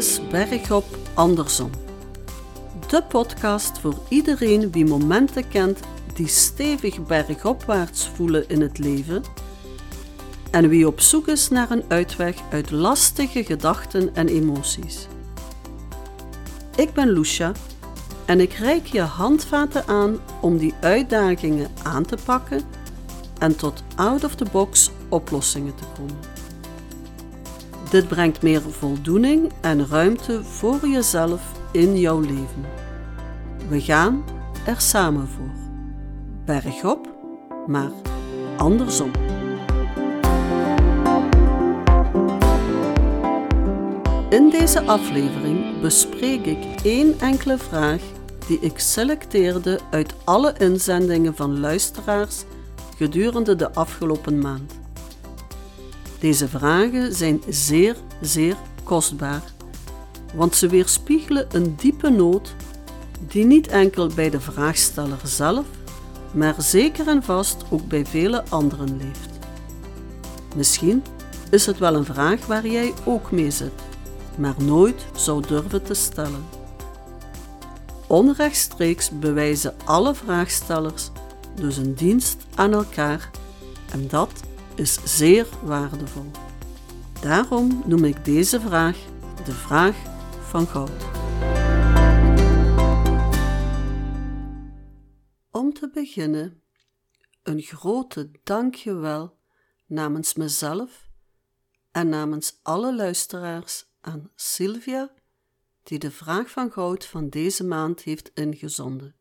Is Bergop Andersom. De podcast voor iedereen wie momenten kent die stevig bergopwaarts voelen in het leven en wie op zoek is naar een uitweg uit lastige gedachten en emoties. Ik ben Lucia en ik reik je handvaten aan om die uitdagingen aan te pakken en tot out-of-the-box oplossingen te komen. Dit brengt meer voldoening en ruimte voor jezelf in jouw leven. We gaan er samen voor. Bergop, maar andersom. In deze aflevering bespreek ik één enkele vraag die ik selecteerde uit alle inzendingen van luisteraars gedurende de afgelopen maand. Deze vragen zijn zeer, zeer kostbaar, want ze weerspiegelen een diepe nood die niet enkel bij de vraagsteller zelf, maar zeker en vast ook bij vele anderen leeft. Misschien is het wel een vraag waar jij ook mee zit, maar nooit zou durven te stellen. Onrechtstreeks bewijzen alle vraagstellers dus een dienst aan elkaar en dat is zeer waardevol. Daarom noem ik deze vraag de vraag van goud. Om te beginnen, een grote dankjewel namens mezelf en namens alle luisteraars aan Sylvia, die de vraag van goud van deze maand heeft ingezonden.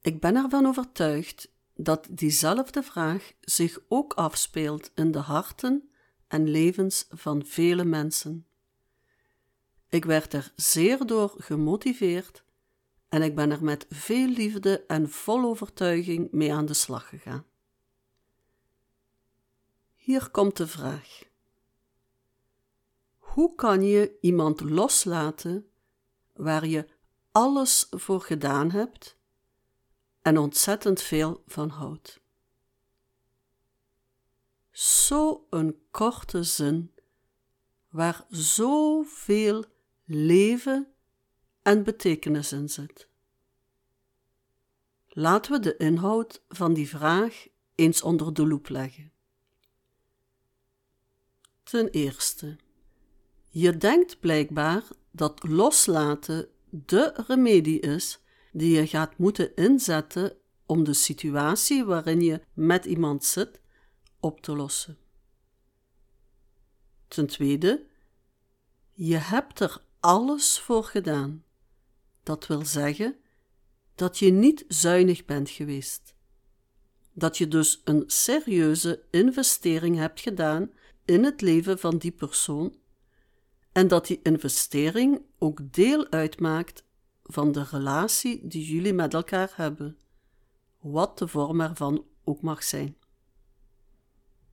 Ik ben ervan overtuigd dat diezelfde vraag zich ook afspeelt in de harten en levens van vele mensen. Ik werd er zeer door gemotiveerd en ik ben er met veel liefde en vol overtuiging mee aan de slag gegaan. Hier komt de vraag: Hoe kan je iemand loslaten waar je alles voor gedaan hebt en ontzettend veel van houdt? Zo een korte zin waar zoveel leven en betekenis in zit. Laten we de inhoud van die vraag eens onder de loep leggen. Ten eerste, je denkt blijkbaar dat loslaten de remedie is die je gaat moeten inzetten om de situatie waarin je met iemand zit op te lossen. Ten tweede, je hebt er alles voor gedaan. Dat wil zeggen dat je niet zuinig bent geweest. Dat je dus een serieuze investering hebt gedaan in het leven van die persoon en dat die investering ook deel uitmaakt van de relatie die jullie met elkaar hebben, wat de vorm ervan ook mag zijn.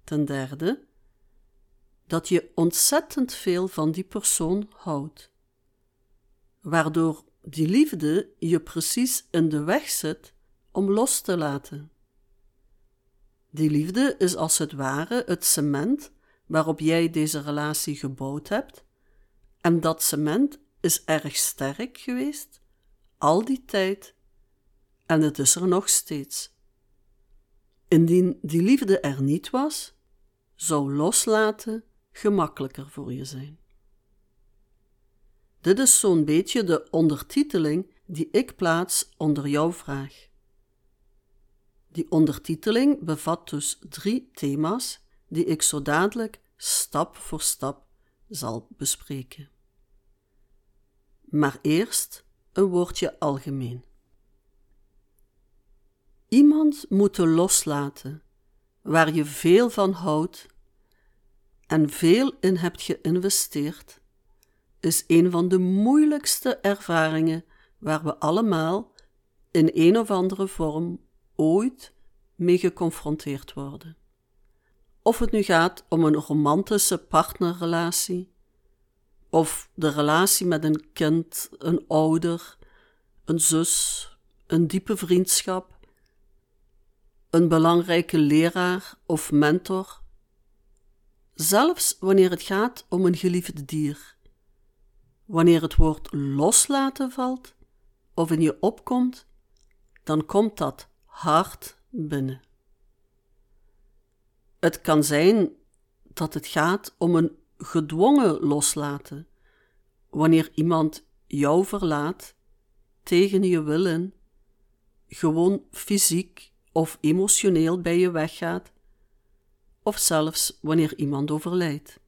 Ten derde, dat je ontzettend veel van die persoon houdt, waardoor die liefde je precies in de weg zit om los te laten. Die liefde is als het ware het cement waarop jij deze relatie gebouwd hebt, en dat cement is erg sterk geweest al die tijd en het is er nog steeds. Indien die liefde er niet was, zou loslaten gemakkelijker voor je zijn. Dit is zo'n beetje de ondertiteling die ik plaats onder jouw vraag. Die ondertiteling bevat dus drie thema's die ik zo dadelijk stap voor stap zal bespreken. Maar eerst een woordje algemeen. Iemand moeten loslaten waar je veel van houdt en veel in hebt geïnvesteerd, is een van de moeilijkste ervaringen waar we allemaal in een of andere vorm ooit mee geconfronteerd worden. Of het nu gaat om een romantische partnerrelatie, of de relatie met een kind, een ouder, een zus, een diepe vriendschap, een belangrijke leraar of mentor, zelfs wanneer het gaat om een geliefd dier, wanneer het woord loslaten valt of in je opkomt, dan komt dat hard binnen. Het kan zijn dat het gaat om een gedwongen loslaten, wanneer iemand jou verlaat tegen je wil in, gewoon fysiek of emotioneel bij je weggaat, of zelfs wanneer iemand overlijdt.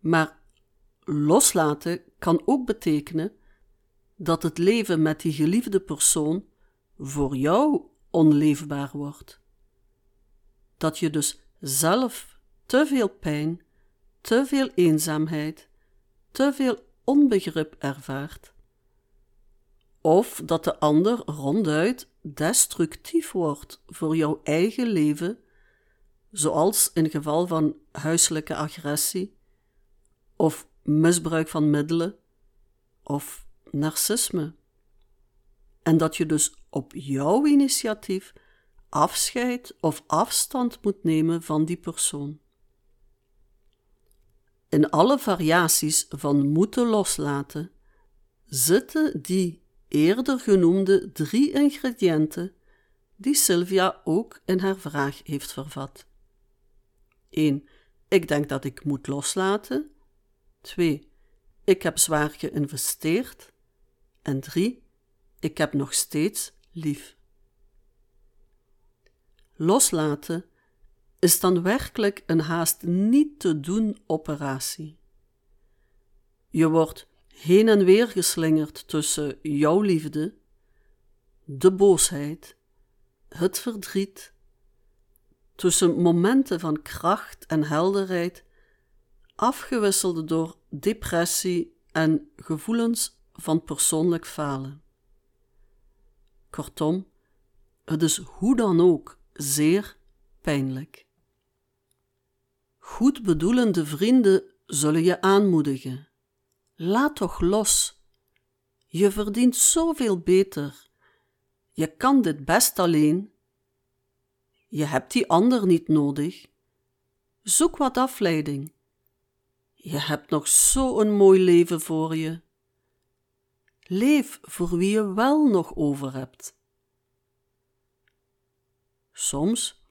Maar loslaten kan ook betekenen dat het leven met die geliefde persoon voor jou onleefbaar wordt. Dat je dus zelf te veel pijn, te veel eenzaamheid, te veel onbegrip ervaart. Of dat de ander ronduit destructief wordt voor jouw eigen leven, zoals in geval van huiselijke agressie, of misbruik van middelen, of narcisme. En dat je dus op jouw initiatief afscheid of afstand moet nemen van die persoon. In alle variaties van moeten loslaten zitten die eerder genoemde drie ingrediënten die Sylvia ook in haar vraag heeft vervat. 1. Ik denk dat ik moet loslaten. 2. Ik heb zwaar geïnvesteerd. En 3. Ik heb nog steeds lief. Loslaten is dan werkelijk een haast niet te doen operatie. Je wordt heen en weer geslingerd tussen jouw liefde, de boosheid, het verdriet, tussen momenten van kracht en helderheid, afgewisseld door depressie en gevoelens van persoonlijk falen. Kortom, het is hoe dan ook zeer pijnlijk. Goed bedoelende vrienden zullen je aanmoedigen. Laat toch los. Je verdient zoveel beter. Je kan dit best alleen. Je hebt die ander niet nodig. Zoek wat afleiding. Je hebt nog zo'n mooi leven voor je. Leef voor wie je wel nog over hebt. Soms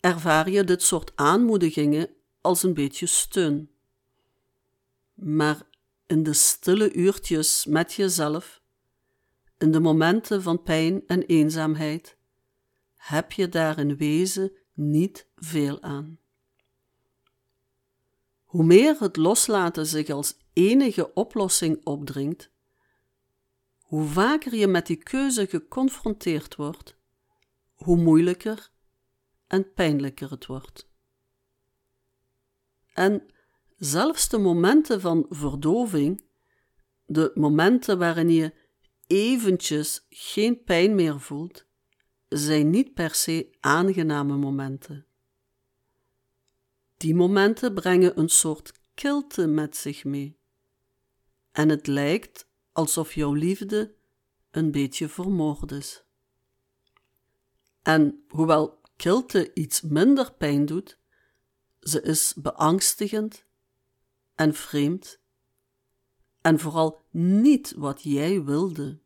ervaar je dit soort aanmoedigingen als een beetje steun. Maar in de stille uurtjes met jezelf, in de momenten van pijn en eenzaamheid, heb je daar in wezen niet veel aan. Hoe meer het loslaten zich als enige oplossing opdringt, hoe vaker je met die keuze geconfronteerd wordt, hoe moeilijker en pijnlijker het wordt. En zelfs de momenten van verdoving, de momenten waarin je eventjes geen pijn meer voelt, zijn niet per se aangename momenten. Die momenten brengen een soort kilte met zich mee. En het lijkt alsof jouw liefde een beetje vermoord is. En hoewel kilte iets minder pijn doet, ze is beangstigend en vreemd en vooral niet wat jij wilde.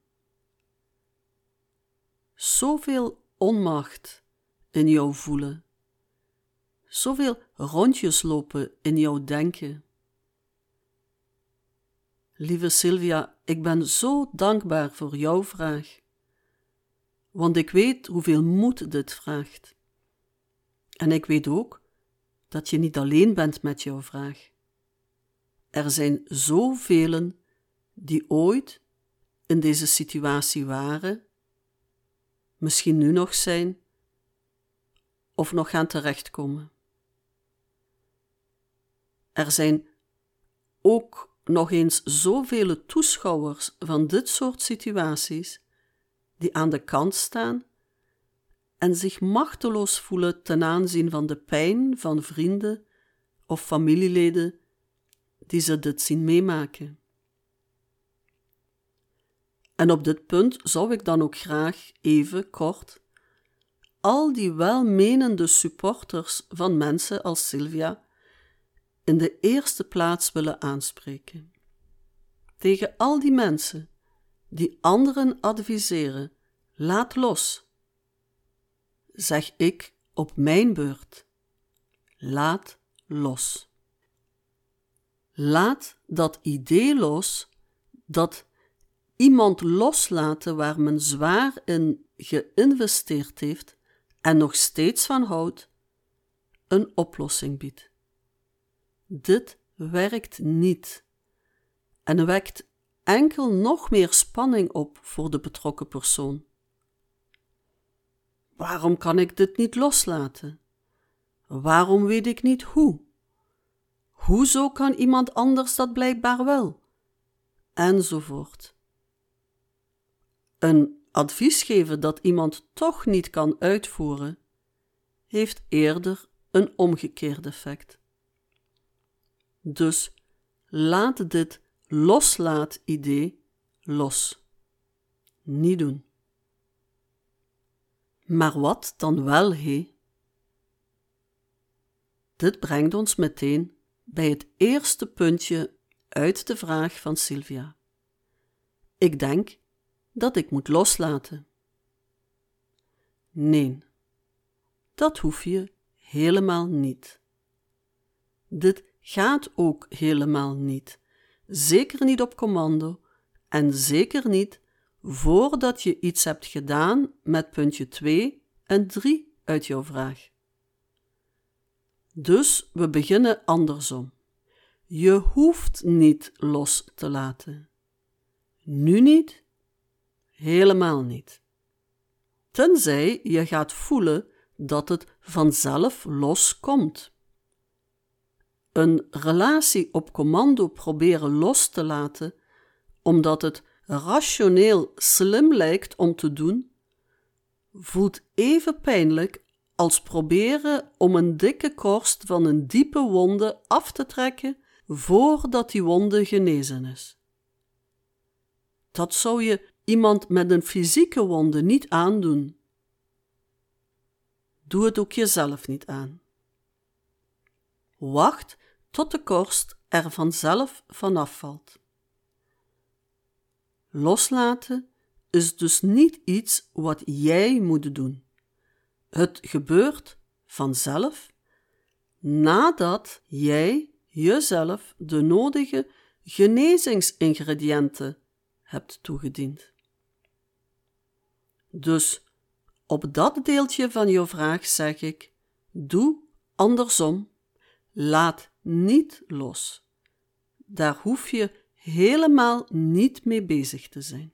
Zoveel onmacht in jou voelen, zoveel rondjes lopen in jouw denken. Lieve Sylvia, ik ben zo dankbaar voor jouw vraag, want ik weet hoeveel moed dit vraagt. En ik weet ook dat je niet alleen bent met jouw vraag. Er zijn zoveel die ooit in deze situatie waren, misschien nu nog zijn, of nog gaan terechtkomen. Er zijn ook nog eens zoveel toeschouwers van dit soort situaties die aan de kant staan en zich machteloos voelen ten aanzien van de pijn van vrienden of familieleden die ze dit zien meemaken. En op dit punt zou ik dan ook graag even kort al die welmenende supporters van mensen als Sylvia in de eerste plaats willen aanspreken. tegen al die mensen die anderen adviseren: laat los. Zeg ik op mijn beurt: laat los. Laat dat idee los dat iemand loslaten waar men zwaar in geïnvesteerd heeft en nog steeds van houdt, een oplossing biedt. Dit werkt niet en wekt enkel nog meer spanning op voor de betrokken persoon. Waarom kan ik dit niet loslaten? Waarom weet ik niet hoe? Hoezo kan iemand anders dat blijkbaar wel? Enzovoort. Een advies geven dat iemand toch niet kan uitvoeren, heeft eerder een omgekeerd effect. Dus laat dit loslaat-idee los. Niet doen. Maar wat dan wel, hé? Dit brengt ons meteen bij het eerste puntje uit de vraag van Sylvia. Ik denk dat ik moet loslaten. Nee, dat hoef je helemaal niet. Dit gaat ook helemaal niet, zeker niet op commando en zeker niet voordat je iets hebt gedaan met puntje 2 en 3 uit jouw vraag. Dus we beginnen andersom. Je hoeft niet los te laten. Nu niet, helemaal niet. Tenzij je gaat voelen dat het vanzelf loskomt. Een relatie op commando proberen los te laten, omdat het rationeel slim lijkt om te doen, voelt even pijnlijk als proberen om een dikke korst van een diepe wonde af te trekken voordat die wonde genezen is. Dat zou je iemand met een fysieke wonde niet aandoen. Doe het ook jezelf niet aan. Wacht tot de korst er vanzelf vanaf valt. Loslaten is dus niet iets wat jij moet doen. Het gebeurt vanzelf nadat jij jezelf de nodige genezingsingrediënten hebt toegediend. Dus op dat deeltje van je vraag zeg ik: doe andersom, laat niet los. Daar hoef je helemaal niet mee bezig te zijn.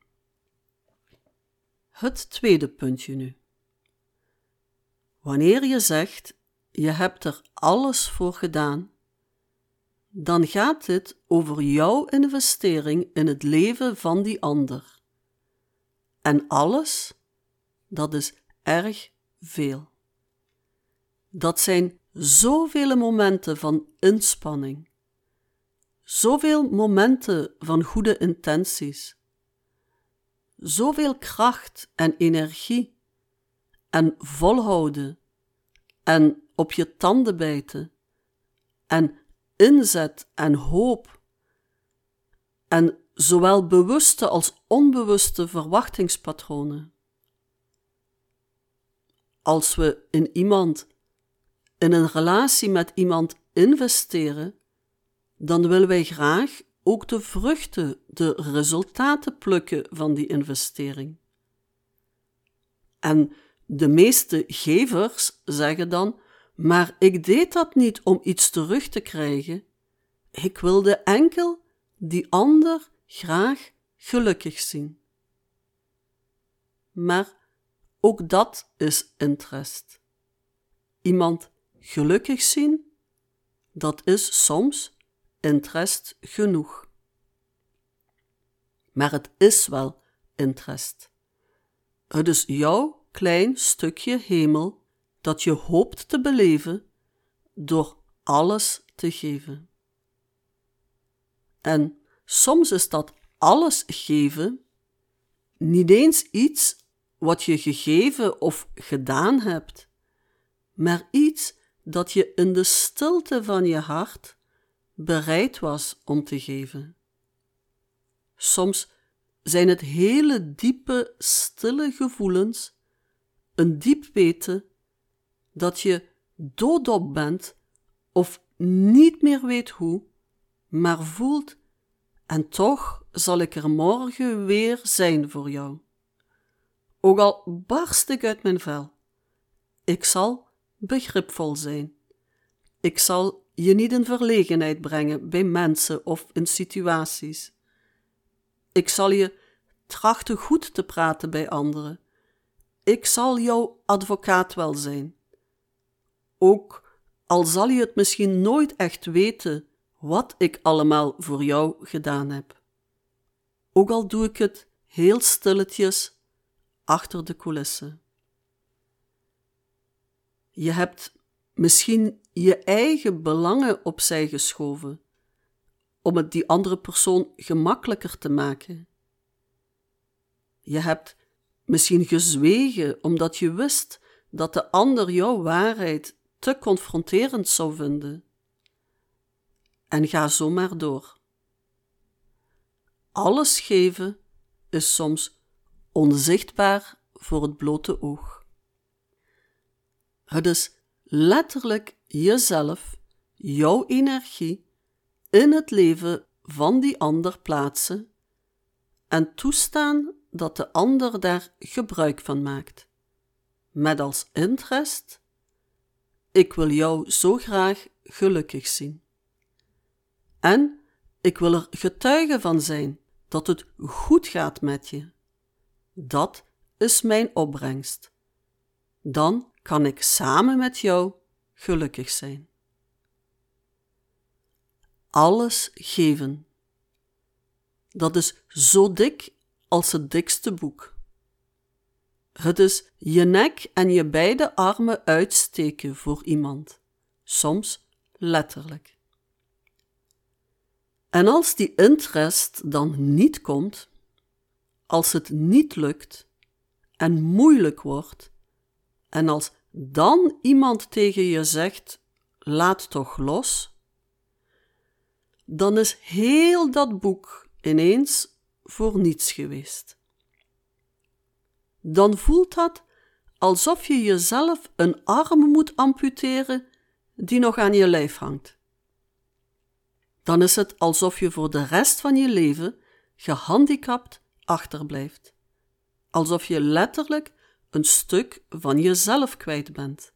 Het tweede puntje nu. Wanneer je zegt: je hebt er alles voor gedaan, dan gaat dit over jouw investering in het leven van die ander. En alles, dat is erg veel. Dat zijn zoveel momenten van inspanning, zoveel momenten van goede intenties, zoveel kracht en energie. En volhouden. En op je tanden bijten. En inzet en hoop. En zowel bewuste als onbewuste verwachtingspatronen. Als we in iemand, in een relatie met iemand investeren, dan willen wij graag ook de vruchten, de resultaten plukken van die investering. En de meeste gevers zeggen dan: Maar ik deed dat niet om iets terug te krijgen. Ik wilde enkel die ander graag gelukkig zien. Maar ook dat is interest. Iemand gelukkig zien, dat is soms interest genoeg. Maar het is wel interest. Het is jouw klein stukje hemel dat je hoopt te beleven door alles te geven. En soms is dat alles geven niet eens iets wat je gegeven of gedaan hebt, maar iets dat je in de stilte van je hart bereid was om te geven. Soms zijn het hele diepe, stille gevoelens, een diep weten dat je doodop bent of niet meer weet hoe, maar voelt en toch zal ik er morgen weer zijn voor jou. Ook al barst ik uit mijn vel, ik zal begripvol zijn. Ik zal je niet in verlegenheid brengen bij mensen of in situaties. Ik zal je trachten goed te praten bij anderen. Ik zal jouw advocaat wel zijn. Ook al zal je het misschien nooit echt weten wat ik allemaal voor jou gedaan heb. Ook al doe ik het heel stilletjes achter de coulissen. Je hebt misschien je eigen belangen opzij geschoven om het die andere persoon gemakkelijker te maken. Je hebt misschien gezwegen omdat je wist dat de ander jouw waarheid te confronterend zou vinden. En ga zo maar door. Alles geven is soms onzichtbaar voor het blote oog. Het is letterlijk jezelf, jouw energie, in het leven van die ander plaatsen en toestaan dat de ander daar gebruik van maakt. Met als interest: ik wil jou zo graag gelukkig zien. En ik wil er getuige van zijn dat het goed gaat met je. Dat is mijn opbrengst. Dan kan ik samen met jou gelukkig zijn. Alles geven. Dat is zo dik als het dikste boek. Het is je nek en je beide armen uitsteken voor iemand, soms letterlijk. En als die interest dan niet komt, als het niet lukt en moeilijk wordt, en als dan iemand tegen je zegt: laat toch los, dan is heel dat boek ineens voor niets geweest. Dan voelt dat alsof je jezelf een arm moet amputeren die nog aan je lijf hangt. Dan is het alsof je voor de rest van je leven gehandicapt achterblijft. Alsof je letterlijk een stuk van jezelf kwijt bent.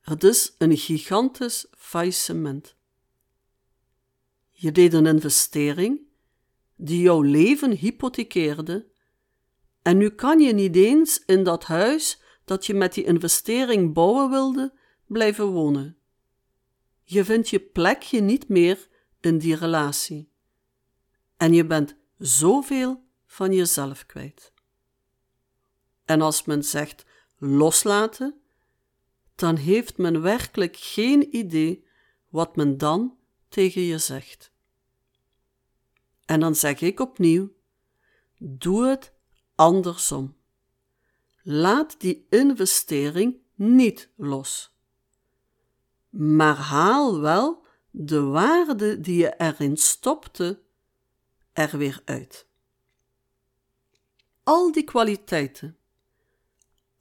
Het is een gigantisch faillissement. Je deed een investering die jouw leven hypothekeerde, en nu kan je niet eens in dat huis dat je met die investering bouwen wilde, blijven wonen. Je vindt je plekje niet meer in die relatie. En je bent zoveel van jezelf kwijt. En als men zegt loslaten, dan heeft men werkelijk geen idee wat men dan tegen je zegt. En dan zeg ik opnieuw: doe het andersom. Laat die investering niet los. Maar haal wel de waarde die je erin stopte er weer uit. Al die kwaliteiten,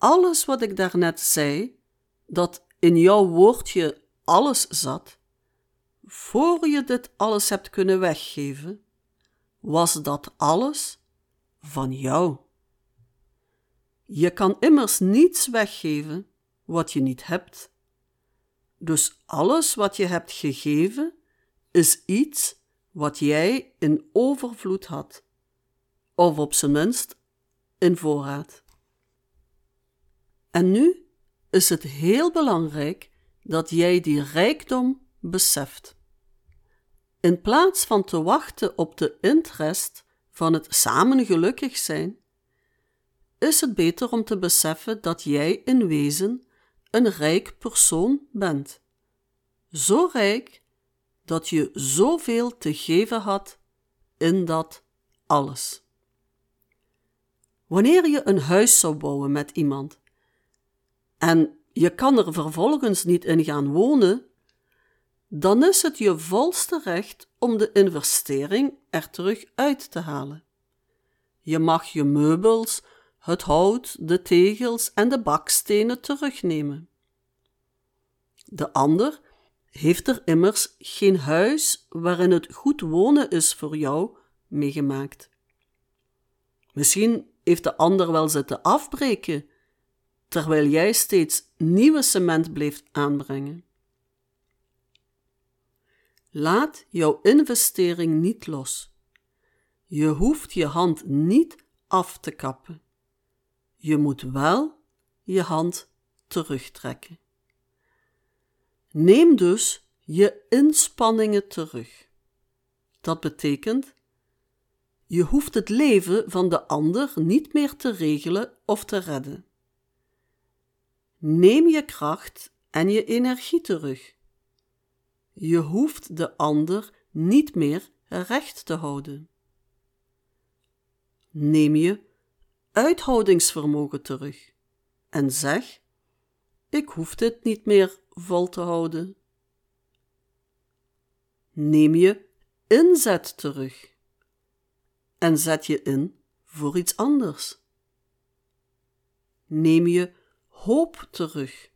alles wat ik daarnet zei, dat in jouw woordje alles zat, voor je dit alles hebt kunnen weggeven, was dat alles van jou. Je kan immers niets weggeven wat je niet hebt. Dus alles wat je hebt gegeven is iets wat jij in overvloed had, of op zijn minst in voorraad. En nu is het heel belangrijk dat jij die rijkdom beseft. In plaats van te wachten op de interest van het samen gelukkig zijn, is het beter om te beseffen dat jij in wezen een rijk persoon bent. Zo rijk dat je zoveel te geven had in dat alles. Wanneer je een huis zou bouwen met iemand en je kan er vervolgens niet in gaan wonen, dan is het je volste recht om de investering er terug uit te halen. Je mag je meubels, het hout, de tegels en de bakstenen terugnemen. De ander heeft er immers geen huis waarin het goed wonen is voor jou meegemaakt. Misschien heeft de ander wel zitten afbreken, terwijl jij steeds nieuwe cement bleef aanbrengen. Laat jouw investering niet los. Je hoeft je hand niet af te kappen. Je moet wel je hand terugtrekken. Neem dus je inspanningen terug. Dat betekent, je hoeft het leven van de ander niet meer te regelen of te redden. Neem je kracht en je energie terug. Je hoeft de ander niet meer recht te houden. Neem je uithoudingsvermogen terug en zeg: Ik hoef dit niet meer vol te houden. Neem je inzet terug en zet je in voor iets anders. Neem je hoop terug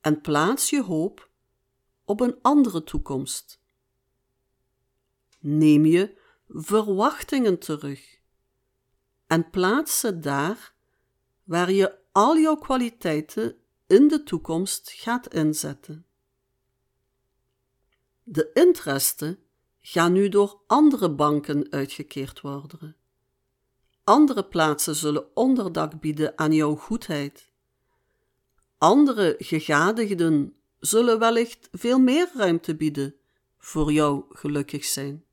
en plaats je hoop op een andere toekomst. Neem je verwachtingen terug en plaats ze daar waar je al jouw kwaliteiten in de toekomst gaat inzetten. De interesten gaan nu door andere banken uitgekeerd worden. Andere plaatsen zullen onderdak bieden aan jouw goedheid. Andere gegadigden zullen wellicht veel meer ruimte bieden voor jouw gelukkig zijn.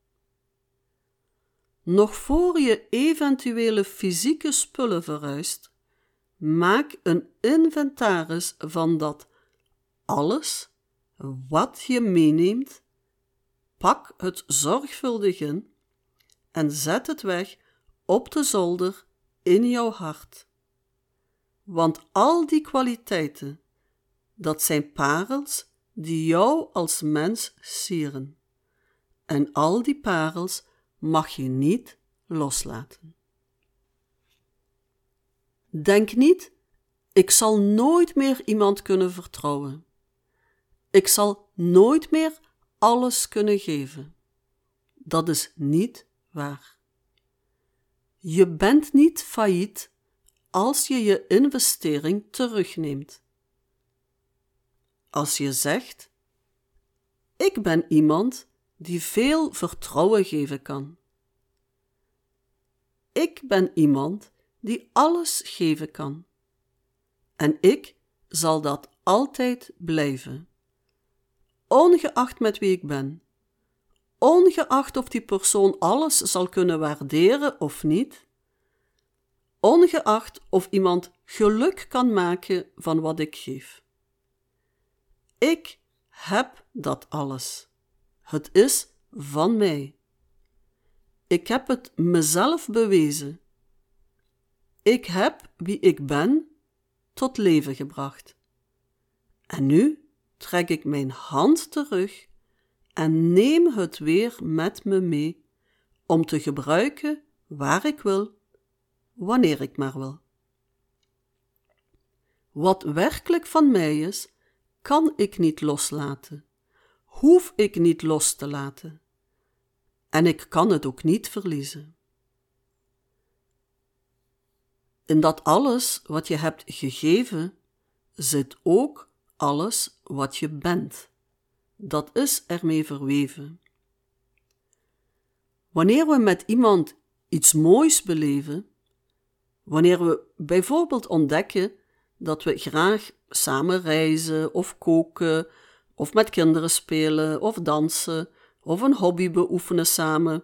Nog voor je eventuele fysieke spullen verhuist, maak een inventaris van dat alles wat je meeneemt, pak het zorgvuldig in en zet het weg op de zolder in jouw hart. Want al die kwaliteiten, dat zijn parels die jou als mens sieren. En al die parels mag je niet loslaten. Denk niet, ik zal nooit meer iemand kunnen vertrouwen. Ik zal nooit meer alles kunnen geven. Dat is niet waar. Je bent niet failliet als je je investering terugneemt. Als je zegt: Ik ben iemand die veel vertrouwen geven kan. Ik ben iemand die alles geven kan. En ik zal dat altijd blijven. Ongeacht met wie ik ben. Ongeacht of die persoon alles zal kunnen waarderen of niet. Ongeacht of iemand geluk kan maken van wat ik geef. Ik heb dat alles. Het is van mij. Ik heb het mezelf bewezen. Ik heb wie ik ben tot leven gebracht. En nu trek ik mijn hand terug en neem het weer met me mee om te gebruiken waar ik wil, wanneer ik maar wil. Wat werkelijk van mij is, kan ik niet loslaten, hoef ik niet los te laten. En ik kan het ook niet verliezen. In dat alles wat je hebt gegeven zit ook alles wat je bent. Dat is ermee verweven. Wanneer we met iemand iets moois beleven, wanneer we bijvoorbeeld ontdekken dat we graag samen reizen of koken of met kinderen spelen of dansen of een hobby beoefenen samen,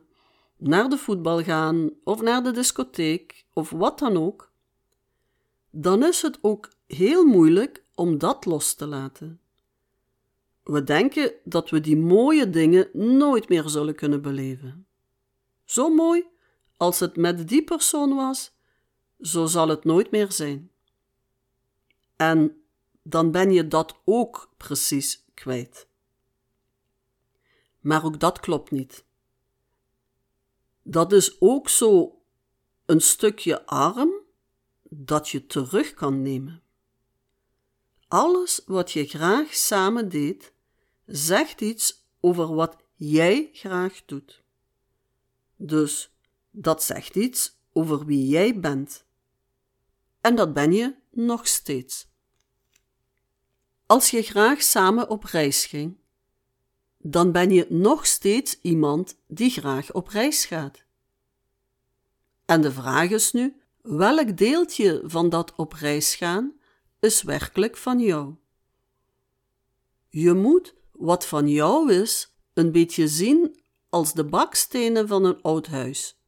naar de voetbal gaan of naar de discotheek of wat dan ook, dan is het ook heel moeilijk om dat los te laten. We denken dat we die mooie dingen nooit meer zullen kunnen beleven. Zo mooi als het met die persoon was, zo zal het nooit meer zijn. En dan ben je dat ook precies kwijt. Maar ook dat klopt niet. Dat is ook zo een stukje arm dat je terug kan nemen. Alles wat je graag samen deed, zegt iets over wat jij graag doet. Dus dat zegt iets over wie jij bent. En dat ben je nog steeds. Als je graag samen op reis ging, dan ben je nog steeds iemand die graag op reis gaat. En de vraag is nu: welk deeltje van dat op reis gaan is werkelijk van jou? Je moet wat van jou is een beetje zien als de bakstenen van een oud huis.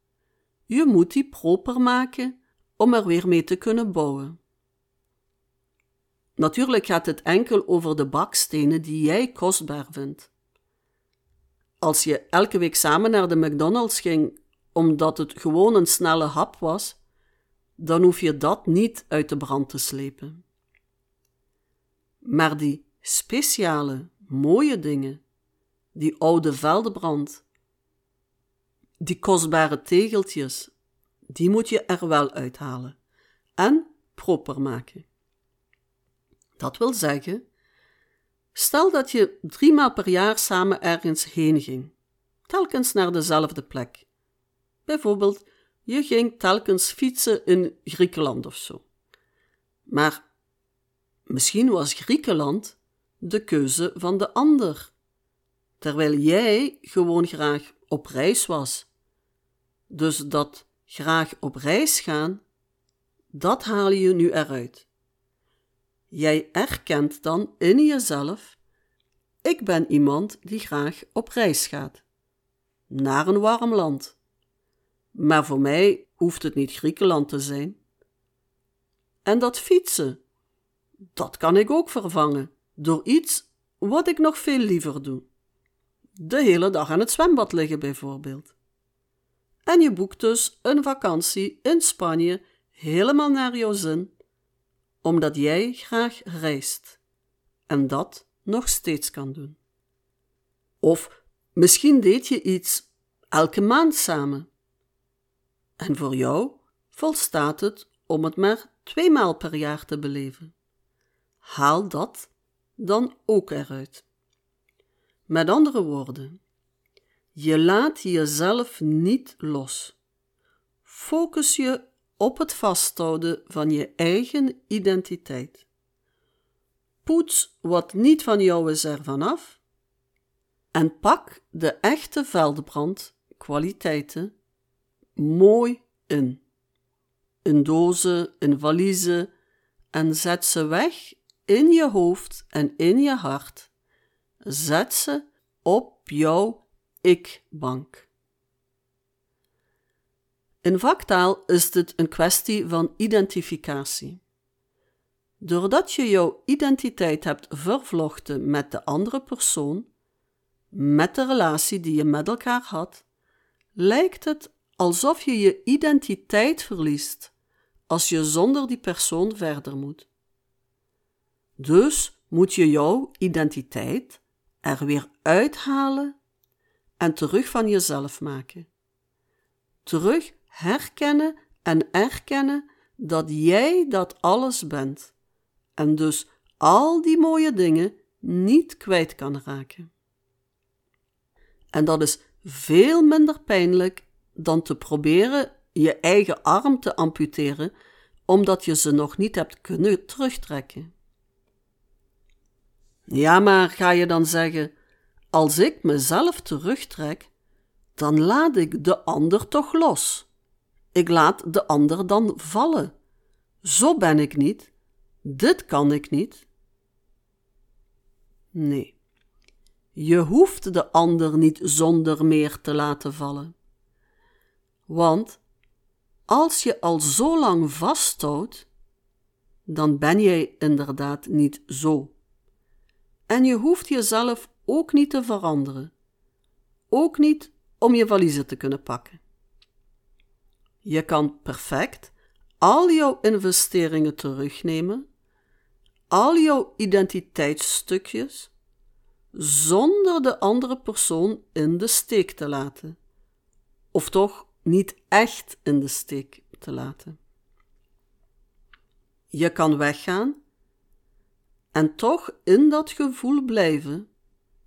Je moet die proper maken om er weer mee te kunnen bouwen. Natuurlijk gaat het enkel over de bakstenen die jij kostbaar vindt. Als je elke week samen naar de McDonald's ging omdat het gewoon een snelle hap was, dan hoef je dat niet uit de brand te slepen. Maar die speciale, mooie dingen, die oude veldenbrand, die kostbare tegeltjes, die moet je er wel uithalen en proper maken. Dat wil zeggen, stel dat je drie maal per jaar samen ergens heen ging, telkens naar dezelfde plek. Bijvoorbeeld, je ging telkens fietsen in Griekenland of zo. Maar misschien was Griekenland de keuze van de ander, terwijl jij gewoon graag op reis was. Dus dat graag op reis gaan, dat haal je nu eruit. Jij erkent dan in jezelf: ik ben iemand die graag op reis gaat. Naar een warm land. Maar voor mij hoeft het niet Griekenland te zijn. En dat fietsen, dat kan ik ook vervangen door iets wat ik nog veel liever doe. De hele dag aan het zwembad liggen bijvoorbeeld. En je boekt dus een vakantie in Spanje helemaal naar jouw zin, omdat jij graag reist en dat nog steeds kan doen. Of misschien deed je iets elke maand samen. En voor jou volstaat het om het maar twee maal per jaar te beleven. Haal dat dan ook eruit. Met andere woorden, je laat jezelf niet los. Focus je op het vasthouden van je eigen identiteit. Poets wat niet van jou is ervan af en pak de echte veldbrand kwaliteiten mooi in. In dozen, in valiezen en zet ze weg in je hoofd en in je hart. Zet ze op jouw ik-bank. In vaktaal is dit een kwestie van identificatie. Doordat je jouw identiteit hebt vervlochten met de andere persoon, met de relatie die je met elkaar had, lijkt het alsof je je identiteit verliest als je zonder die persoon verder moet. Dus moet je jouw identiteit er weer uithalen en terug van jezelf maken. Terug herkennen en erkennen dat jij dat alles bent en dus al die mooie dingen niet kwijt kan raken. En dat is veel minder pijnlijk dan te proberen je eigen arm te amputeren omdat je ze nog niet hebt kunnen terugtrekken. Ja, maar ga je dan zeggen: als ik mezelf terugtrek, dan laat ik de ander toch los. Ik laat de ander dan vallen. Zo ben ik niet. Dit kan ik niet. Nee, je hoeft de ander niet zonder meer te laten vallen. Want als je al zo lang vasthoudt, dan ben jij inderdaad niet zo. En je hoeft jezelf ook niet te veranderen. Ook niet om je valiezen te kunnen pakken. Je kan perfect al jouw investeringen terugnemen, al jouw identiteitsstukjes, zonder de andere persoon in de steek te laten. Of toch niet echt in de steek te laten. Je kan weggaan en toch in dat gevoel blijven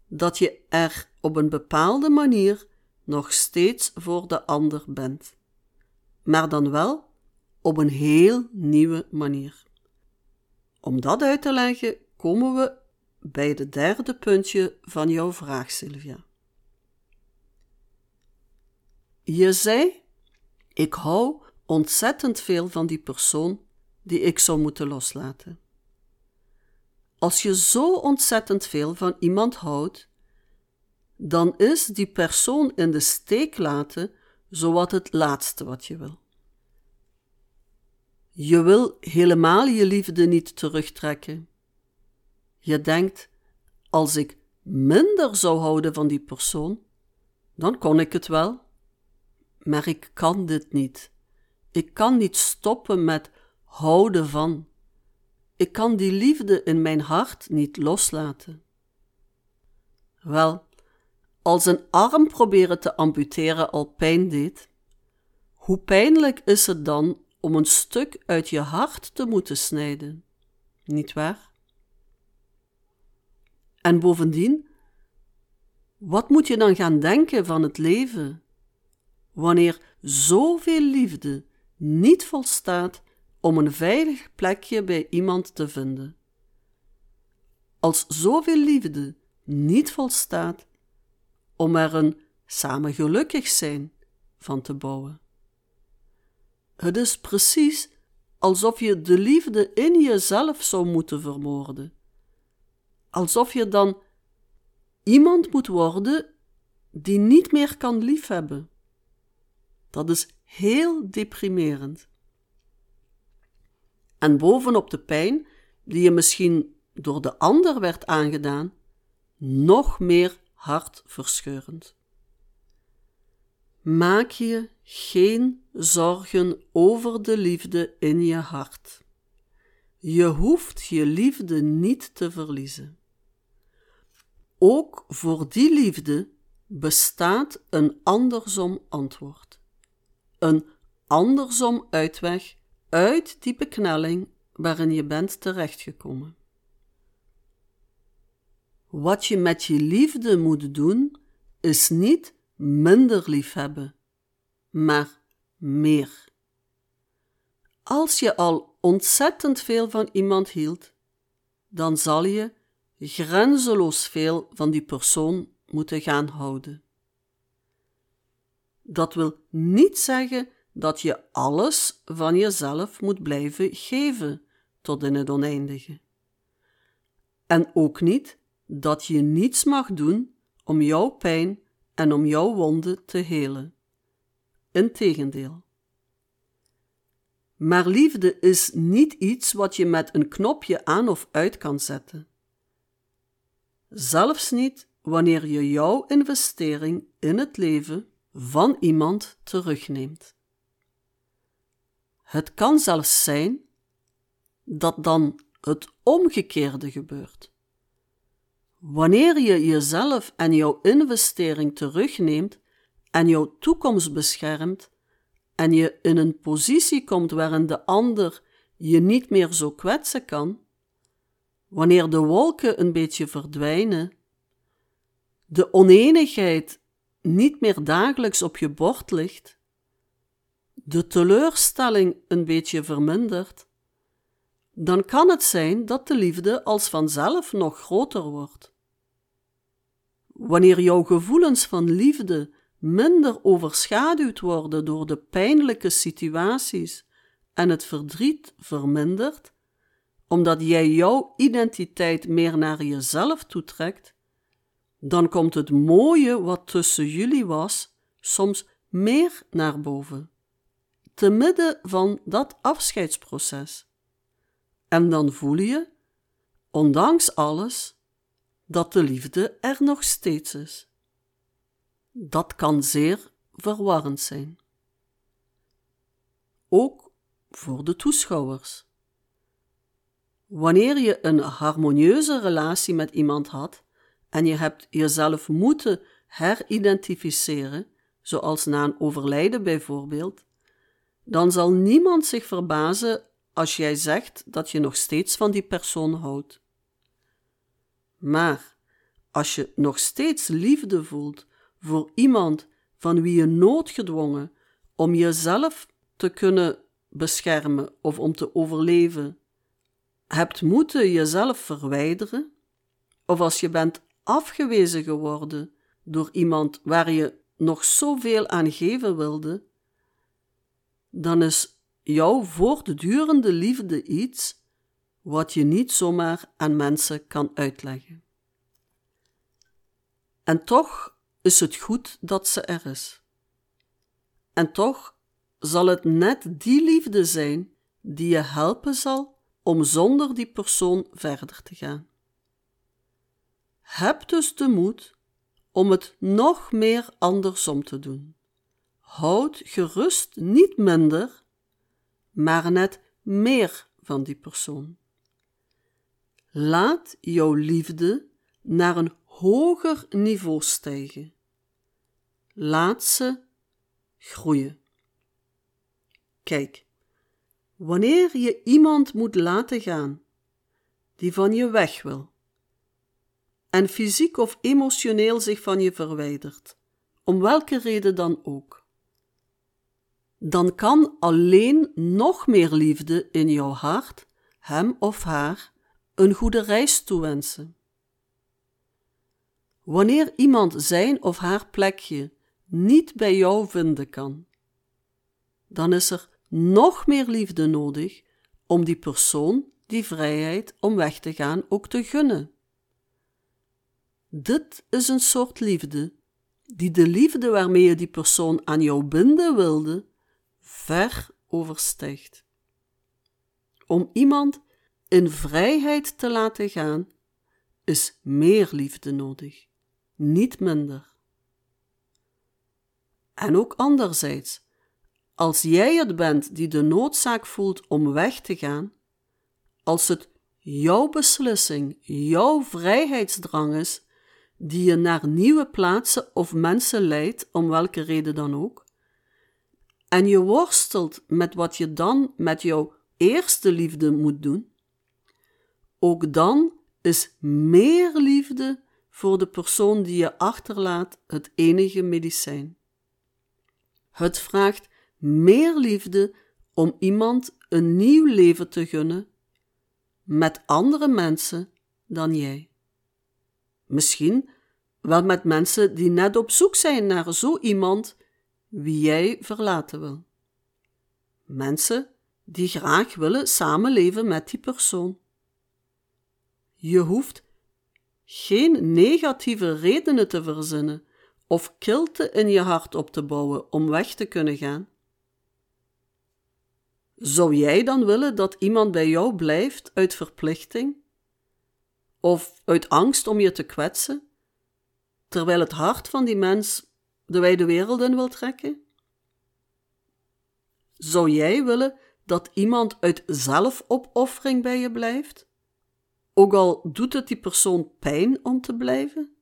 dat je er op een bepaalde manier nog steeds voor de ander bent, maar dan wel op een heel nieuwe manier. Om dat uit te leggen, komen we bij het derde puntje van jouw vraag, Sylvia. Je zei: Ik hou ontzettend veel van die persoon die ik zou moeten loslaten. Als je zo ontzettend veel van iemand houdt, dan is die persoon in de steek laten zowat het laatste wat je wil. Je wil helemaal je liefde niet terugtrekken. Je denkt, als ik minder zou houden van die persoon, dan kon ik het wel. Maar ik kan dit niet. Ik kan niet stoppen met houden van. Ik kan die liefde in mijn hart niet loslaten. Wel, als een arm proberen te amputeren al pijn deed, hoe pijnlijk is het dan om een stuk uit je hart te moeten snijden, niet waar? En bovendien, wat moet je dan gaan denken van het leven, wanneer zoveel liefde niet volstaat om een veilig plekje bij iemand te vinden? Als zoveel liefde niet volstaat om er een samen gelukkig zijn van te bouwen. Het is precies alsof je de liefde in jezelf zou moeten vermoorden. Alsof je dan iemand moet worden die niet meer kan liefhebben. Dat is heel deprimerend. En bovenop de pijn die je misschien door de ander werd aangedaan, nog meer hartverscheurend. Maak je geen zorgen over de liefde in je hart. Je hoeft je liefde niet te verliezen. Ook voor die liefde bestaat een andersom antwoord. Een andersom uitweg uit die beknelling waarin je bent terechtgekomen. Wat je met je liefde moet doen, is niet minder liefhebben, maar meer. Als je al ontzettend veel van iemand hield, dan zal je grenzeloos veel van die persoon moeten gaan houden. Dat wil niet zeggen dat je alles van jezelf moet blijven geven tot in het oneindige. En ook niet dat je niets mag doen om jouw pijn en om jouw wonden te helen. Integendeel. Maar liefde is niet iets wat je met een knopje aan of uit kan zetten. Zelfs niet wanneer je jouw investering in het leven van iemand terugneemt. Het kan zelfs zijn dat dan het omgekeerde gebeurt. Wanneer je jezelf en jouw investering terugneemt en jouw toekomst beschermt en je in een positie komt waarin de ander je niet meer zo kwetsen kan, wanneer de wolken een beetje verdwijnen, de oneenigheid niet meer dagelijks op je bord ligt, de teleurstelling een beetje vermindert, dan kan het zijn dat de liefde als vanzelf nog groter wordt. Wanneer jouw gevoelens van liefde minder overschaduwd worden door de pijnlijke situaties en het verdriet vermindert, omdat jij jouw identiteit meer naar jezelf toetrekt, dan komt het mooie wat tussen jullie was soms meer naar boven, te midden van dat afscheidsproces. En dan voel je, ondanks alles, dat de liefde er nog steeds is. Dat kan zeer verwarrend zijn. Ook voor de toeschouwers. Wanneer je een harmonieuze relatie met iemand had en je hebt jezelf moeten heridentificeren, zoals na een overlijden bijvoorbeeld, dan zal niemand zich verbazen als jij zegt dat je nog steeds van die persoon houdt. Maar als je nog steeds liefde voelt voor iemand van wie je noodgedwongen om jezelf te kunnen beschermen of om te overleven, hebt moeten jezelf verwijderen, of als je bent afgewezen geworden door iemand waar je nog zoveel aan geven wilde, dan is jouw voortdurende liefde iets wat je niet zomaar aan mensen kan uitleggen. En toch is het goed dat ze er is. En toch zal het net die liefde zijn die je helpen zal om zonder die persoon verder te gaan. Heb dus de moed om het nog meer andersom te doen. Houd gerust niet minder, maar net meer van die persoon. Laat jouw liefde naar een hoger niveau stijgen. Laat ze groeien. Kijk, wanneer je iemand moet laten gaan die van je weg wil en fysiek of emotioneel zich van je verwijdert, om welke reden dan ook, dan kan alleen nog meer liefde in jouw hart hem of haar een goede reis toewensen. Wanneer iemand zijn of haar plekje niet bij jou vinden kan, dan is er nog meer liefde nodig om die persoon die vrijheid om weg te gaan ook te gunnen. Dit is een soort liefde die de liefde waarmee je die persoon aan jou binden wilde, ver overstijgt. Om iemand in vrijheid te laten gaan, is meer liefde nodig, niet minder. En ook anderzijds, als jij het bent die de noodzaak voelt om weg te gaan, als het jouw beslissing, jouw vrijheidsdrang is, die je naar nieuwe plaatsen of mensen leidt, om welke reden dan ook, en je worstelt met wat je dan met jouw eerste liefde moet doen, ook dan is meer liefde voor de persoon die je achterlaat het enige medicijn. Het vraagt meer liefde om iemand een nieuw leven te gunnen met andere mensen dan jij. Misschien wel met mensen die net op zoek zijn naar zo iemand wie jij verlaten wil. Mensen die graag willen samenleven met die persoon. Je hoeft geen negatieve redenen te verzinnen of kilte in je hart op te bouwen om weg te kunnen gaan. Zou jij dan willen dat iemand bij jou blijft uit verplichting? Of uit angst om je te kwetsen, terwijl het hart van die mens de wijde wereld in wil trekken? Zou jij willen dat iemand uit zelfopoffering bij je blijft? Ook al doet het die persoon pijn om te blijven?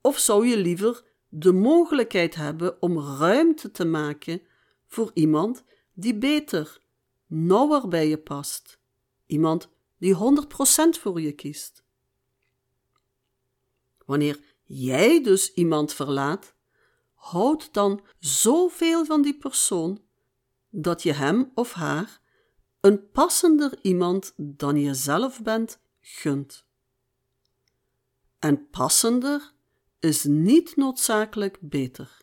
Of zou je liever de mogelijkheid hebben om ruimte te maken voor iemand die beter, nauwer bij je past? Iemand die 100% voor je kiest. Wanneer jij dus iemand verlaat, houd dan zoveel van die persoon dat je hem of haar een passender iemand dan je zelf bent gunt. En passender is niet noodzakelijk beter.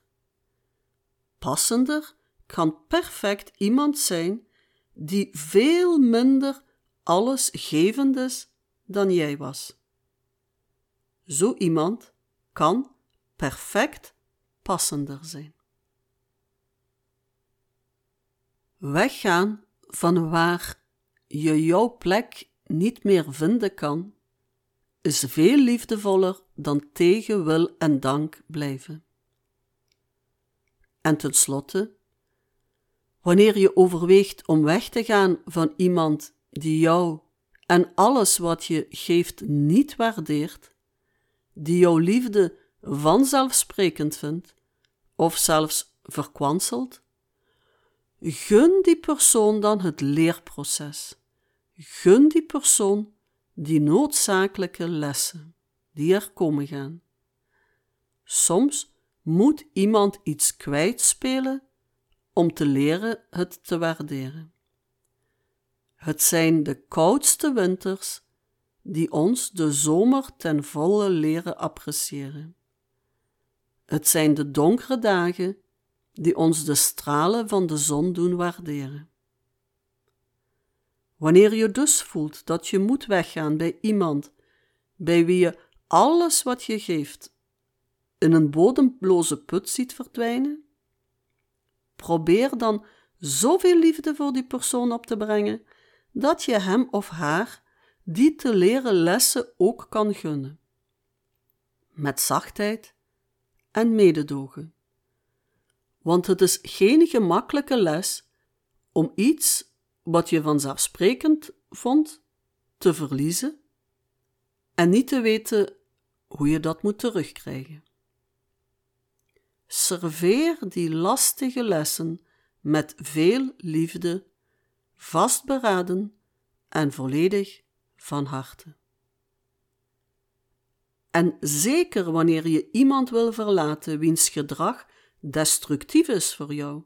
Passender kan perfect iemand zijn die veel minder allesgevend is dan jij was. Zo iemand kan perfect passender zijn. Weggaan van waar je jouw plek niet meer vinden kan, is veel liefdevoller dan tegen wil en dank blijven. En tenslotte, wanneer je overweegt om weg te gaan van iemand die jou en alles wat je geeft niet waardeert, die jouw liefde vanzelfsprekend vindt, of zelfs verkwanselt, gun die persoon dan het leerproces. Gun die persoon die noodzakelijke lessen die er komen gaan. Soms moet iemand iets kwijtspelen om te leren het te waarderen. Het zijn de koudste winters die ons de zomer ten volle leren appreciëren. Het zijn de donkere dagen die ons de stralen van de zon doen waarderen. Wanneer je dus voelt dat je moet weggaan bij iemand bij wie je alles wat je geeft in een bodemloze put ziet verdwijnen, probeer dan zoveel liefde voor die persoon op te brengen dat je hem of haar die te leren lessen ook kan gunnen. Met zachtheid en mededogen. Want het is geen gemakkelijke les om iets wat je vanzelfsprekend vond te verliezen en niet te weten hoe je dat moet terugkrijgen. Serveer die lastige lessen met veel liefde, vastberaden en volledig van harte. En zeker wanneer je iemand wil verlaten wiens gedrag destructief is voor jou,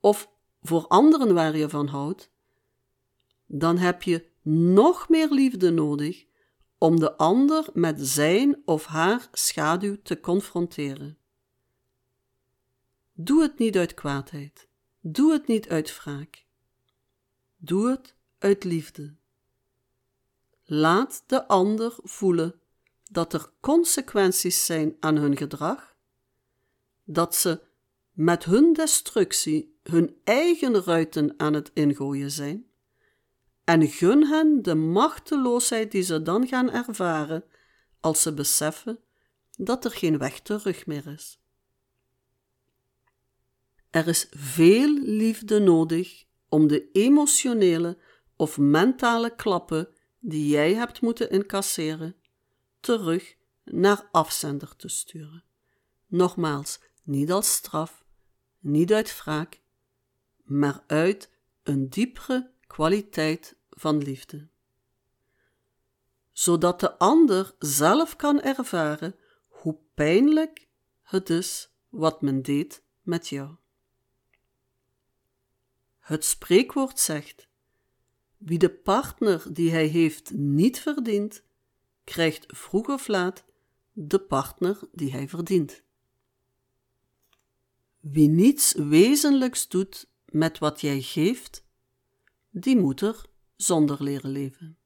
of voor anderen waar je van houdt, dan heb je nog meer liefde nodig om de ander met zijn of haar schaduw te confronteren. Doe het niet uit kwaadheid, doe het niet uit wraak. Doe het uit liefde. Laat de ander voelen dat er consequenties zijn aan hun gedrag, dat ze met hun destructie hun eigen ruiten aan het ingooien zijn, en gun hen de machteloosheid die ze dan gaan ervaren als ze beseffen dat er geen weg terug meer is. Er is veel liefde nodig om de emotionele of mentale klappen die jij hebt moeten incasseren, terug naar afzender te sturen. Nogmaals, niet als straf, niet uit wraak, maar uit een diepere kwaliteit van liefde. Zodat de ander zelf kan ervaren hoe pijnlijk het is wat men deed met jou. Het spreekwoord zegt: Wie de partner die hij heeft niet verdient, krijgt vroeg of laat de partner die hij verdient. Wie niets wezenlijks doet met wat jij geeft, die moet er zonder leren leven.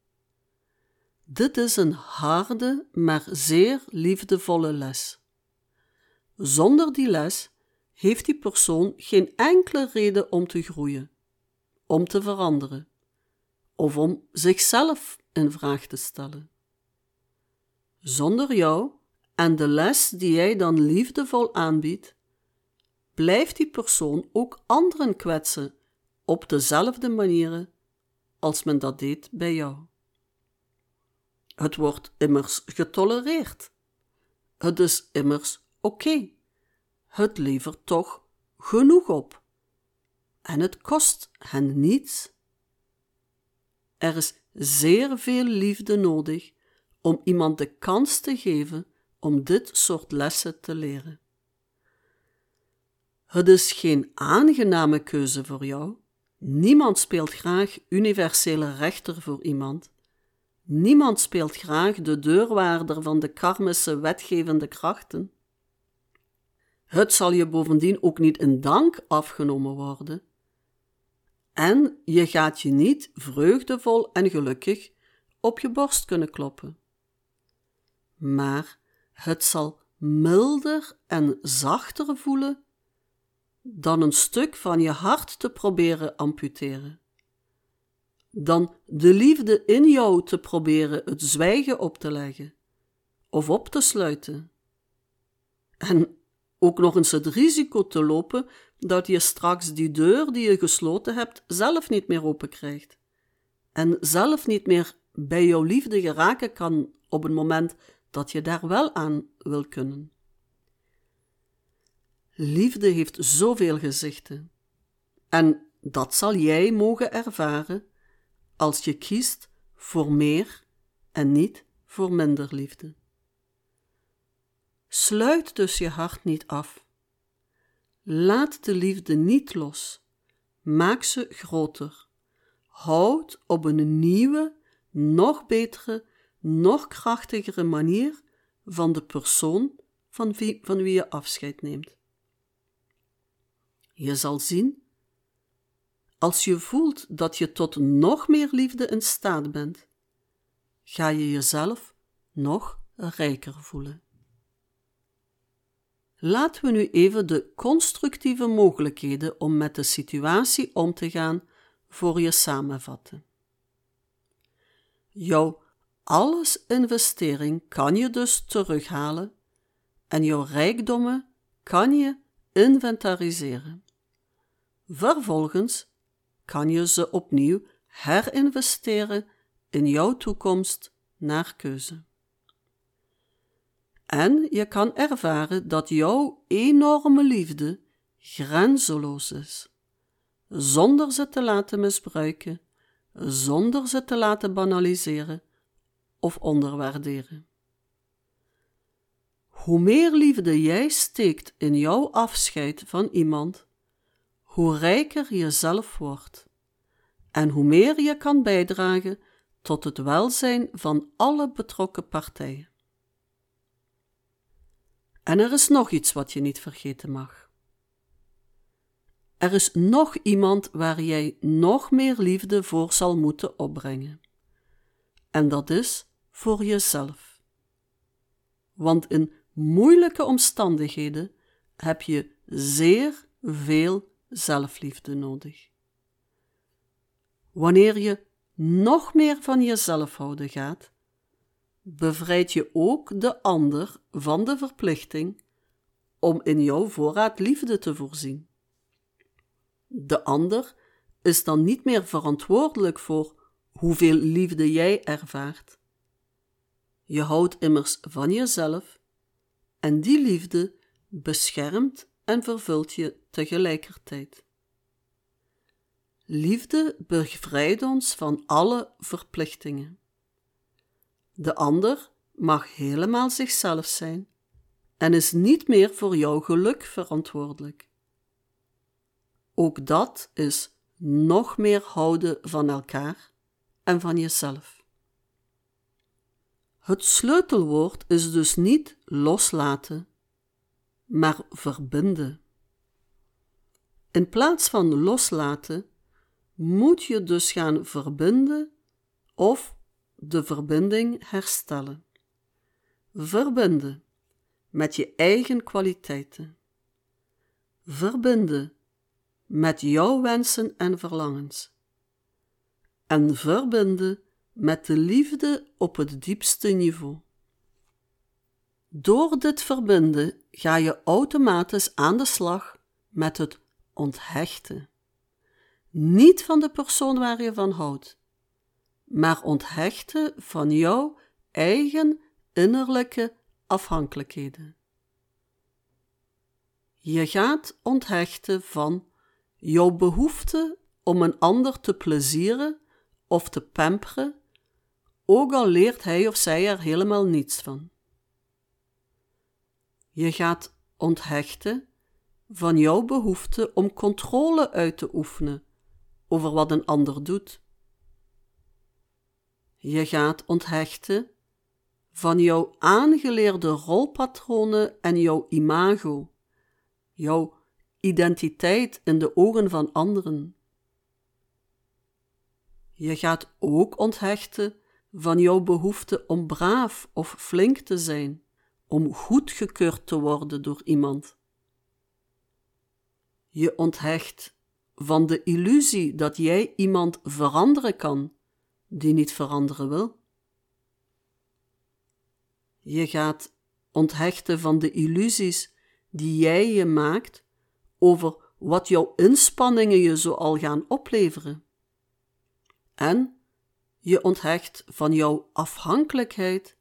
Dit is een harde, maar zeer liefdevolle les. Zonder die les heeft die persoon geen enkele reden om te groeien, om te veranderen of om zichzelf in vraag te stellen. Zonder jou en de les die jij dan liefdevol aanbiedt, blijft die persoon ook anderen kwetsen op dezelfde manieren als men dat deed bij jou. Het wordt immers getolereerd. Het is immers oké. Het levert toch genoeg op. En het kost hen niets. Er is zeer veel liefde nodig om iemand de kans te geven om dit soort lessen te leren. Het is geen aangename keuze voor jou. Niemand speelt graag universele rechter voor iemand. Niemand speelt graag de deurwaarder van de karmische wetgevende krachten. Het zal je bovendien ook niet in dank afgenomen worden. En je gaat je niet vreugdevol en gelukkig op je borst kunnen kloppen. Maar het zal milder en zachter voelen dan een stuk van je hart te proberen amputeren. Dan de liefde in jou te proberen het zwijgen op te leggen of op te sluiten. En ook nog eens het risico te lopen dat je straks die deur die je gesloten hebt zelf niet meer open krijgt. En zelf niet meer bij jouw liefde geraken kan op het moment dat je daar wel aan wil kunnen. Liefde heeft zoveel gezichten. En dat zal jij mogen ervaren als je kiest voor meer en niet voor minder liefde. Sluit dus je hart niet af. Laat de liefde niet los. Maak ze groter. Houd op een nieuwe, nog betere, nog krachtigere manier van de persoon van wie, je afscheid neemt. Je zal zien, als je voelt dat je tot nog meer liefde in staat bent, ga je jezelf nog rijker voelen. Laten we nu even de constructieve mogelijkheden om met de situatie om te gaan voor je samenvatten. Jouw alles-investering kan je dus terughalen en jouw rijkdommen kan je inventariseren. Vervolgens kan je ze opnieuw herinvesteren in jouw toekomst naar keuze. En je kan ervaren dat jouw enorme liefde grenzeloos is, zonder ze te laten misbruiken, zonder ze te laten banaliseren of onderwaarderen. Hoe meer liefde jij steekt in jouw afscheid van iemand, hoe rijker je zelf wordt en hoe meer je kan bijdragen tot het welzijn van alle betrokken partijen. En er is nog iets wat je niet vergeten mag. Er is nog iemand waar jij nog meer liefde voor zal moeten opbrengen. En dat is voor jezelf. Want in moeilijke omstandigheden heb je zeer veel zelfliefde nodig. Wanneer je nog meer van jezelf houden gaat, bevrijd je ook de ander van de verplichting om in jouw voorraad liefde te voorzien. De ander is dan niet meer verantwoordelijk voor hoeveel liefde jij ervaart. Je houdt immers van jezelf en die liefde beschermt en vervult je tegelijkertijd. Liefde bevrijdt ons van alle verplichtingen. De ander mag helemaal zichzelf zijn en is niet meer voor jouw geluk verantwoordelijk. Ook dat is nog meer houden van elkaar en van jezelf. Het sleutelwoord is dus niet loslaten, maar verbinden. In plaats van loslaten moet je dus gaan verbinden of de verbinding herstellen. Verbinden met je eigen kwaliteiten. Verbinden met jouw wensen en verlangens. En verbinden met de liefde op het diepste niveau. Door dit verbinden ga je automatisch aan de slag met het onthechten. Niet van de persoon waar je van houdt, maar onthechten van jouw eigen innerlijke afhankelijkheden. Je gaat onthechten van jouw behoefte om een ander te plezieren of te pamperen, ook al leert hij of zij er helemaal niets van. Je gaat onthechten van jouw behoefte om controle uit te oefenen over wat een ander doet. Je gaat onthechten van jouw aangeleerde rolpatronen en jouw imago, jouw identiteit in de ogen van anderen. Je gaat ook onthechten van jouw behoefte om braaf of flink te zijn, om goedgekeurd te worden door iemand. Je onthecht van de illusie dat jij iemand veranderen kan die niet veranderen wil. Je gaat onthechten van de illusies die jij je maakt over wat jouw inspanningen je zo al gaan opleveren. En je onthecht van jouw afhankelijkheid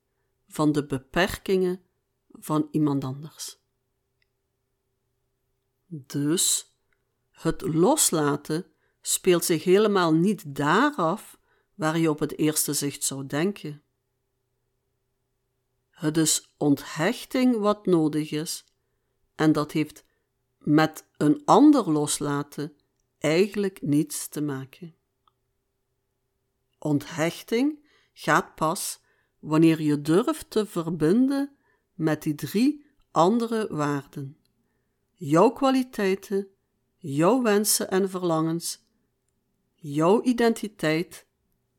van de beperkingen van iemand anders. Dus het loslaten speelt zich helemaal niet daar af waar je op het eerste zicht zou denken. Het is onthechting wat nodig is, en dat heeft met een ander loslaten eigenlijk niets te maken. Onthechting gaat pas wanneer je durft te verbinden met die drie andere waarden: jouw kwaliteiten, jouw wensen en verlangens, jouw identiteit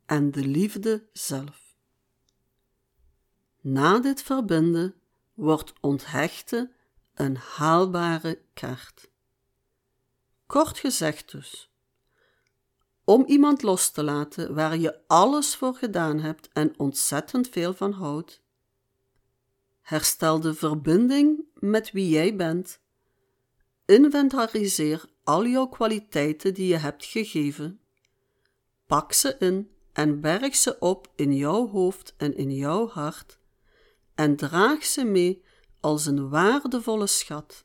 en de liefde zelf. Na dit verbinden wordt onthechten een haalbare kaart. Kort gezegd dus, om iemand los te laten waar je alles voor gedaan hebt en ontzettend veel van houdt, herstel de verbinding met wie jij bent, inventariseer al jouw kwaliteiten die je hebt gegeven, pak ze in en berg ze op in jouw hoofd en in jouw hart en draag ze mee als een waardevolle schat,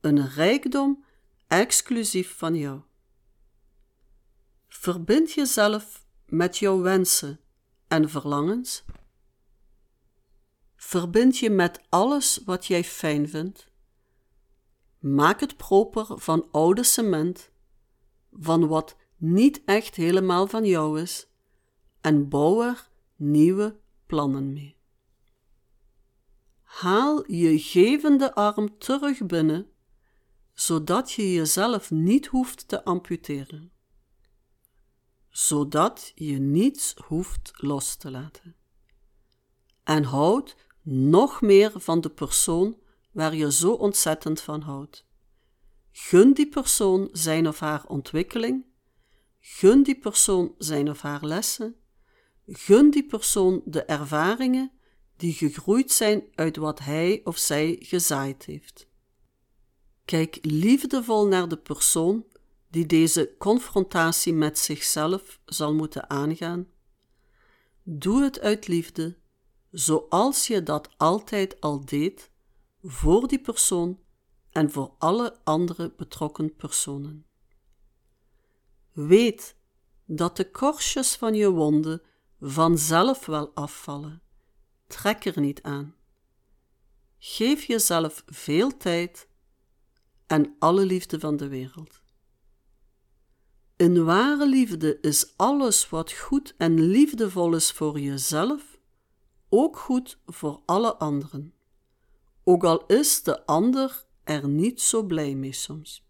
een rijkdom exclusief van jou. Verbind jezelf met jouw wensen en verlangens. Verbind je met alles wat jij fijn vindt. Maak het proper van oude cement, van wat niet echt helemaal van jou is, en bouw er nieuwe plannen mee. Haal je gevende arm terug binnen, zodat je jezelf niet hoeft te amputeren, zodat je niets hoeft los te laten. En houd nog meer van de persoon waar je zo ontzettend van houdt. Gun die persoon zijn of haar ontwikkeling, gun die persoon zijn of haar lessen, gun die persoon de ervaringen die gegroeid zijn uit wat hij of zij gezaaid heeft. Kijk liefdevol naar de persoon die deze confrontatie met zichzelf zal moeten aangaan. Doe het uit liefde, zoals je dat altijd al deed, voor die persoon en voor alle andere betrokken personen. Weet dat de korstjes van je wonden vanzelf wel afvallen Trek er niet aan. Geef jezelf veel tijd en alle liefde van de wereld. In ware liefde is alles wat goed en liefdevol is voor jezelf, ook goed voor alle anderen, ook al is de ander er niet zo blij mee soms.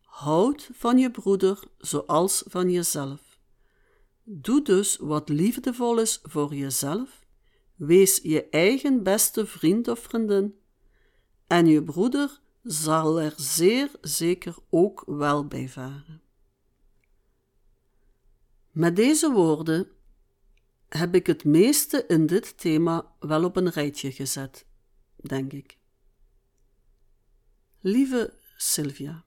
Houd van je broeder zoals van jezelf. Doe dus wat liefdevol is voor jezelf Wees je eigen beste vriend of vriendin, en je broeder zal er zeer zeker ook wel bij varen. Met deze woorden heb ik het meeste in dit thema wel op een rijtje gezet, denk ik. Lieve Sylvia,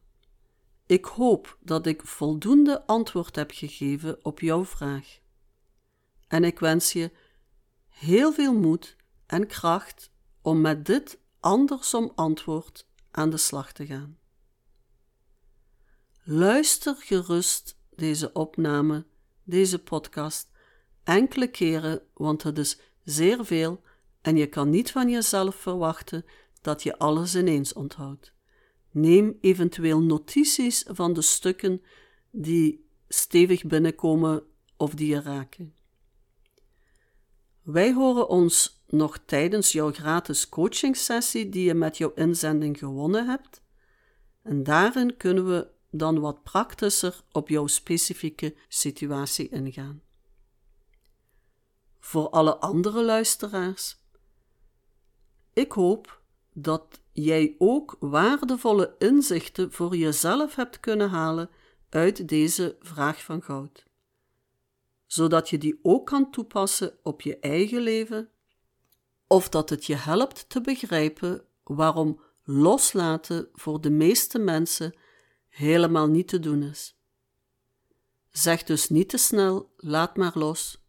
ik hoop dat ik voldoende antwoord heb gegeven op jouw vraag. En ik wens je heel veel moed en kracht om met dit andersom antwoord aan de slag te gaan. Luister gerust deze opname, deze podcast, enkele keren, want het is zeer veel en je kan niet van jezelf verwachten dat je alles ineens onthoudt. Neem eventueel notities van de stukken die stevig binnenkomen of die je raken. Wij horen ons nog tijdens jouw gratis coachingsessie die je met jouw inzending gewonnen hebt. En daarin kunnen we dan wat praktischer op jouw specifieke situatie ingaan. Voor alle andere luisteraars, ik hoop dat jij ook waardevolle inzichten voor jezelf hebt kunnen halen uit deze vraag van goud zodat je die ook kan toepassen op je eigen leven, of dat het je helpt te begrijpen waarom loslaten voor de meeste mensen helemaal niet te doen is. Zeg dus niet te snel, laat maar los.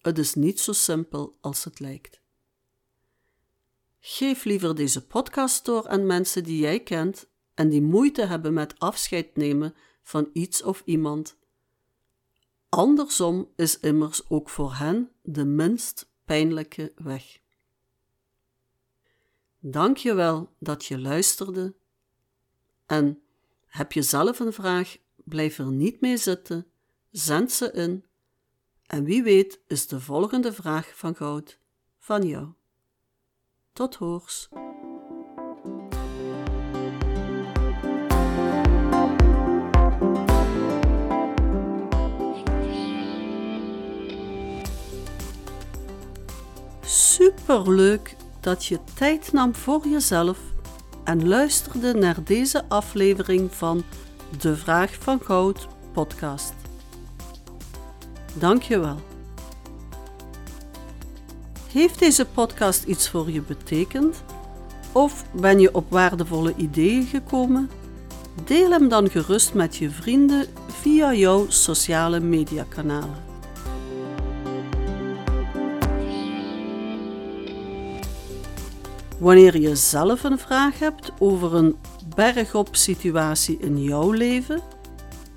het is niet zo simpel als het lijkt. Geef liever deze podcast door aan mensen die jij kent en die moeite hebben met afscheid nemen van iets of iemand. Andersom is immers ook voor hen de minst pijnlijke weg. Dank je wel dat je luisterde. En heb je zelf een vraag, blijf er niet mee zitten, zend ze in. En wie weet is de volgende vraag van goud van jou. Tot hoors. Superleuk dat je tijd nam voor jezelf en luisterde naar deze aflevering van De Vraag van Goud podcast. Dank je wel. Heeft deze podcast iets voor je betekend? Of ben je op waardevolle ideeën gekomen? Deel hem dan gerust met je vrienden via jouw sociale mediakanalen. Wanneer je zelf een vraag hebt over een bergop situatie in jouw leven,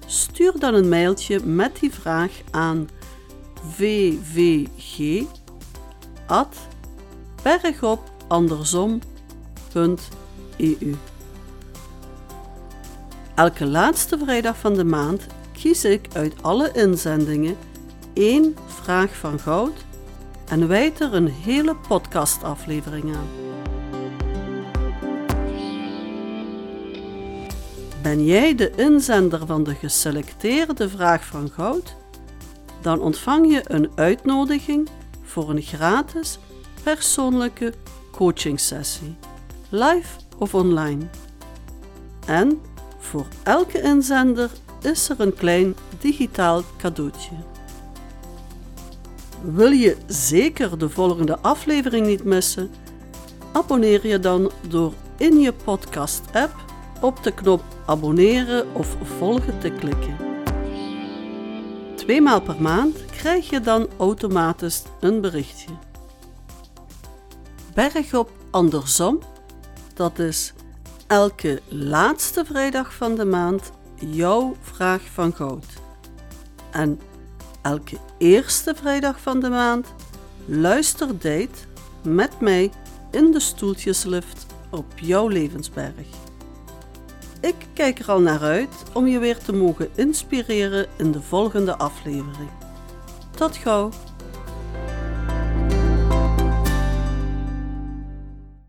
stuur dan een mailtje met die vraag aan vvg@bergopandersom.eu. Elke laatste vrijdag van de maand kies ik uit alle inzendingen één vraag van goud en wijd er een hele podcastaflevering aan. Ben jij de inzender van de geselecteerde vraag van goud? Dan ontvang je een uitnodiging voor een gratis persoonlijke coachingsessie, live of online. En voor elke inzender is er een klein digitaal cadeautje. Wil je zeker de volgende aflevering niet missen? Abonneer je dan door in je podcast-app op de knop abonneren of volgen te klikken. Tweemaal per maand krijg je dan automatisch een berichtje. Bergop andersom, dat is elke laatste vrijdag van de maand jouw vraag van goud. En elke eerste vrijdag van de maand luister date met mij in de stoeltjeslift op jouw levensberg. Ik kijk er al naar uit om je weer te mogen inspireren in de volgende aflevering. Tot gauw!